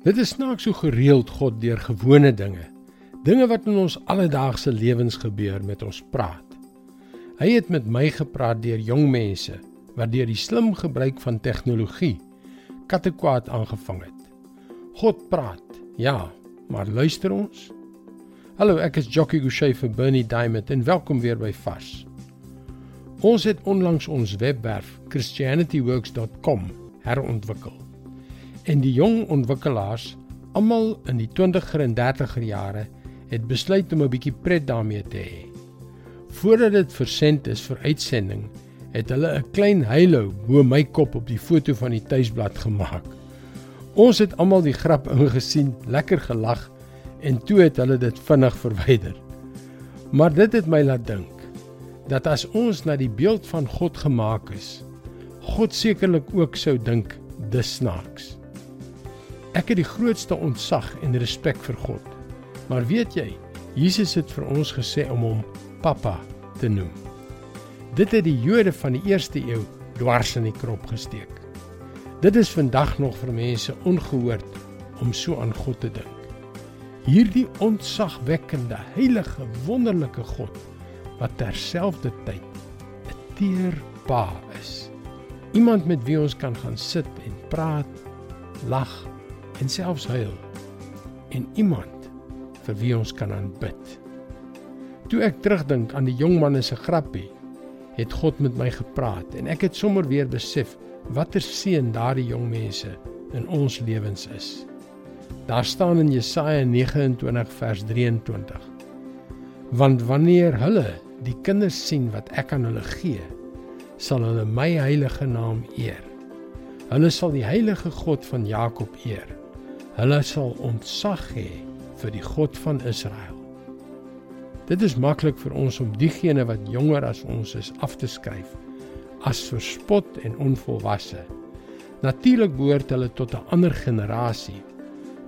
Dit is snaaks hoe gereeld God deur gewone dinge, dinge wat in ons alledaagse lewens gebeur met ons praat. Hy het met my gepraat deur jong mense wat deur die slim gebruik van tegnologie kattekwaad aangevang het. God praat. Ja, maar luister ons? Hallo, ek is Jockey Gouchee vir Bernie Diamond en welkom weer by Vars. Ons het onlangs ons webwerf christianityworks.com herontwikkel. En die jong ontwikkelaars, almal in die 20er en 30er jare, het besluit om 'n bietjie pret daarmee te hê. Voordat dit versend is vir uitsending, het hulle 'n klein halo bo my kop op die foto van die tuisblad gemaak. Ons het almal die grap ingesien, lekker gelag en toe het hulle dit vinnig verwyder. Maar dit het my laat dink dat as ons na die beeld van God gemaak is, God sekerlik ook sou dink dis snaaks. Ek het die grootste ontzag en respek vir God. Maar weet jy, Jesus het vir ons gesê om hom Pappa te noem. Dit het die Jode van die eerste eeu dwars in die krop gesteek. Dit is vandag nog vir mense ongehoord om so aan God te dink. Hierdie ontzagwekkende, heilige, wonderlike God wat terselfdertyd 'n teer pa is. Iemand met wie ons kan gaan sit en praat, lag en selfs huil. En iemand vir wie ons kan aanbid. Toe ek terugdink aan die jong man se grappie, het God met my gepraat en ek het sommer weer besef watter seën daardie jong mense in ons lewens is. Daar staan in Jesaja 29 vers 23: Want wanneer hulle die kinders sien wat ek aan hulle gee, sal hulle my heilige naam eer. Hulle sal die heilige God van Jakob eer. Hulle sal ontzag hê vir die God van Israel. Dit is maklik vir ons om diegene wat jonger as ons is af te skryf as verspot en onvolwasse. Natuurlik behoort hulle tot 'n ander generasie.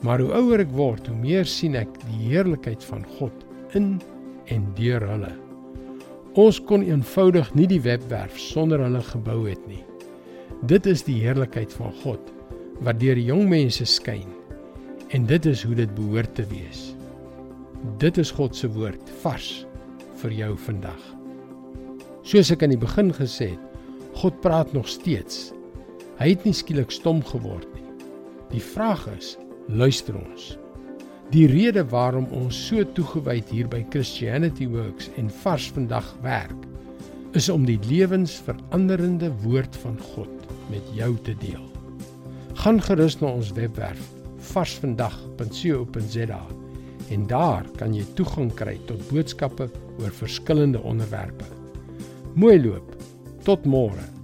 Maar hoe ouer ek word, hoe meer sien ek die heerlikheid van God in en deur hulle. Ons kon eenvoudig nie die webwerf sonder hulle gebou het nie. Dit is die heerlikheid van God wat deur jong mense skyn. En dit is hoe dit behoort te wees. Dit is God se woord vars vir jou vandag. Soos ek aan die begin gesê het, God praat nog steeds. Hy het nie skielik stom geword nie. Die vraag is, luister ons? Die rede waarom ons so toegewyd hier by Christianity Works en vars vandag werk, is om die lewensveranderende woord van God met jou te deel. Gaan gerus na ons webwerf varsvandag.co.za en daar kan jy toegang kry tot boodskappe oor verskillende onderwerpe. Mooi loop. Tot môre.